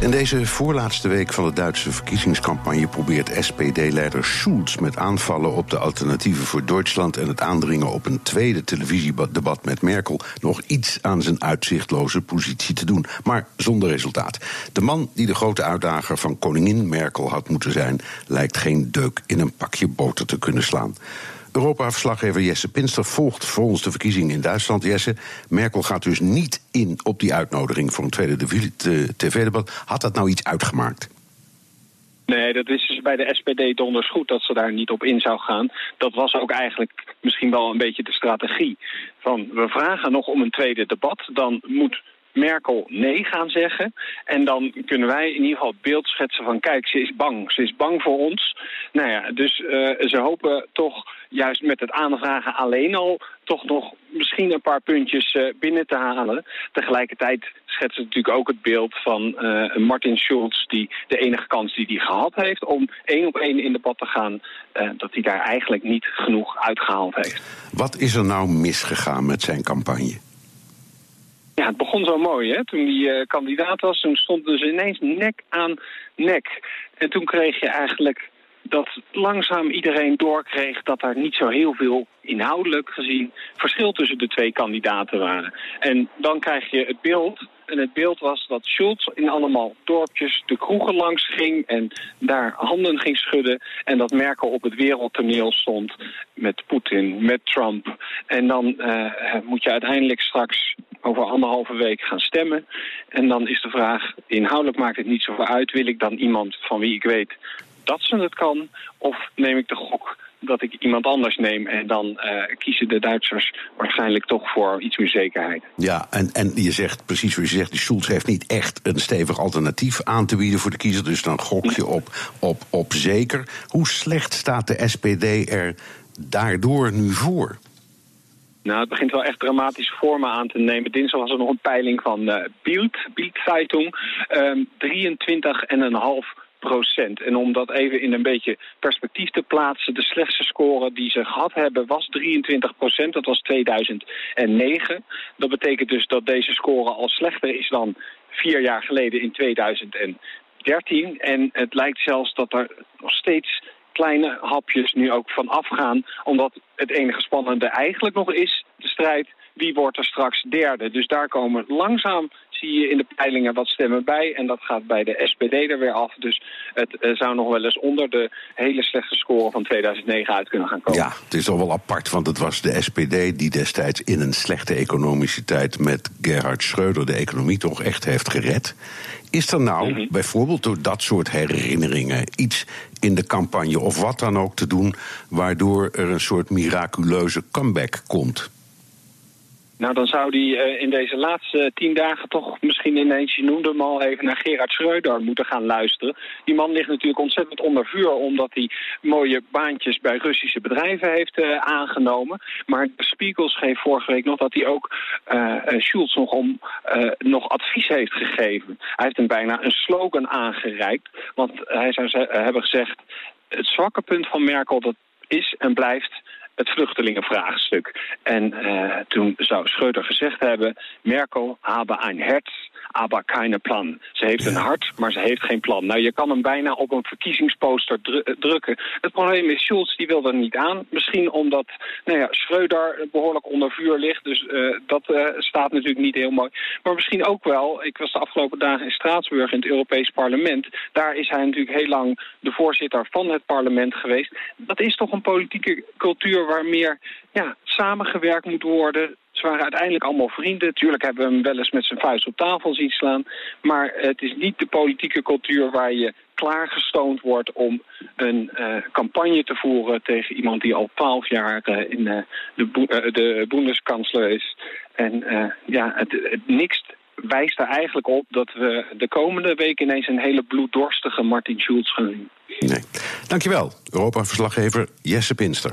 In deze voorlaatste week van de Duitse verkiezingscampagne probeert SPD-leider Schulz met aanvallen op de alternatieven voor Duitsland en het aandringen op een tweede televisiedebat met Merkel nog iets aan zijn uitzichtloze positie te doen, maar zonder resultaat. De man die de grote uitdager van koningin Merkel had moeten zijn, lijkt geen deuk in een pakje boter te kunnen slaan. Europa-verslaggever Jesse Pinster volgt voor ons de verkiezingen in Duitsland. Jesse, Merkel gaat dus niet in op die uitnodiging voor een tweede tv-debat. Had dat nou iets uitgemaakt? Nee, dat is dus bij de SPD donders goed dat ze daar niet op in zou gaan. Dat was ook eigenlijk misschien wel een beetje de strategie. Van we vragen nog om een tweede debat, dan moet Merkel nee gaan zeggen. En dan kunnen wij in ieder geval het beeld schetsen van... kijk, ze is bang. Ze is bang voor ons. Nou ja, dus uh, ze hopen toch juist met het aanvragen alleen al... toch nog misschien een paar puntjes uh, binnen te halen. Tegelijkertijd schetst het natuurlijk ook het beeld van uh, Martin Schulz... die de enige kans die hij gehad heeft om één op één in debat te gaan... dat hij daar eigenlijk niet genoeg uitgehaald heeft. Wat is er nou misgegaan met zijn campagne? Ja, het begon zo mooi, hè. Toen die uh, kandidaat was, toen stonden ze ineens nek aan nek. En toen kreeg je eigenlijk dat langzaam iedereen doorkreeg dat er niet zo heel veel inhoudelijk gezien verschil tussen de twee kandidaten waren. En dan krijg je het beeld en het beeld was dat Schulz in allemaal dorpjes de kroegen langs ging en daar handen ging schudden. En dat Merkel op het wereldtoneel stond met Poetin, met Trump. En dan uh, moet je uiteindelijk straks over anderhalve week gaan stemmen. En dan is de vraag, inhoudelijk maakt het niet zoveel uit. Wil ik dan iemand van wie ik weet dat ze het kan? Of neem ik de gok dat ik iemand anders neem. En dan uh, kiezen de Duitsers waarschijnlijk toch voor iets meer zekerheid. Ja, en, en je zegt precies zoals je zegt, die Schulz heeft niet echt een stevig alternatief aan te bieden voor de kiezer. Dus dan gok je op, op, op zeker. Hoe slecht staat de SPD er daardoor nu voor? Nou, het begint wel echt dramatische vormen aan te nemen. Dinsdag was er nog een peiling van uh, Bild, Zeitung. Um, 23,5 procent. En om dat even in een beetje perspectief te plaatsen... de slechtste score die ze gehad hebben was 23 procent. Dat was 2009. Dat betekent dus dat deze score al slechter is dan vier jaar geleden in 2013. En het lijkt zelfs dat er nog steeds kleine hapjes nu ook van afgaan. Omdat het enige spannende eigenlijk nog is, de strijd, wie wordt er straks derde. Dus daar komen langzaam zie je in de peilingen wat stemmen bij. En dat gaat bij de SPD er weer af. Dus het uh, zou nog wel eens onder de hele slechte score van 2009 uit kunnen gaan komen. Ja, het is al wel apart, want het was de SPD die destijds in een slechte economische tijd met Gerhard Schreuder de economie toch echt heeft gered. Is er nou mm -hmm. bijvoorbeeld door dat soort herinneringen iets in de campagne of wat dan ook te doen, waardoor er een soort miraculeuze comeback komt? Nou, dan zou die uh, in deze laatste tien dagen toch misschien ineens, je noemde hem al even, naar Gerard Schreuder moeten gaan luisteren. Die man ligt natuurlijk ontzettend onder vuur omdat hij mooie baantjes bij Russische bedrijven heeft uh, aangenomen. Maar de Spiegel schreef vorige week nog dat hij ook uh, Schulz nog, om, nog advies heeft gegeven. Hij heeft hem bijna een slogan aangereikt, want hij zou hebben gezegd, het zwakke punt van Merkel dat is en blijft het vluchtelingenvraagstuk. En uh, toen zou Schreuder gezegd hebben... Merkel habe ein Herz, aber keine Plan. Ze heeft een hart, maar ze heeft geen plan. Nou, je kan hem bijna op een verkiezingsposter dru drukken. Het probleem is, Schulz die wil er niet aan. Misschien omdat nou ja, Schreuder behoorlijk onder vuur ligt. Dus uh, dat uh, staat natuurlijk niet heel mooi. Maar misschien ook wel, ik was de afgelopen dagen in Straatsburg in het Europees Parlement. Daar is hij natuurlijk heel lang de voorzitter van het parlement geweest. Dat is toch een politieke cultuur waar meer ja, samengewerkt moet worden. Ze waren uiteindelijk allemaal vrienden. Tuurlijk hebben we hem wel eens met zijn vuist op tafel zien slaan. Maar het is niet de politieke cultuur waar je klaargestoond wordt om een uh, campagne te voeren tegen iemand die al twaalf jaar uh, in uh, de, de Bundeskanzler is. En ja, het, het niks wijst er eigenlijk op dat we de komende week ineens een hele bloeddorstige Martin Schulz gaan zien. Nee. Dankjewel, Europa-verslaggever Jesse Pinster.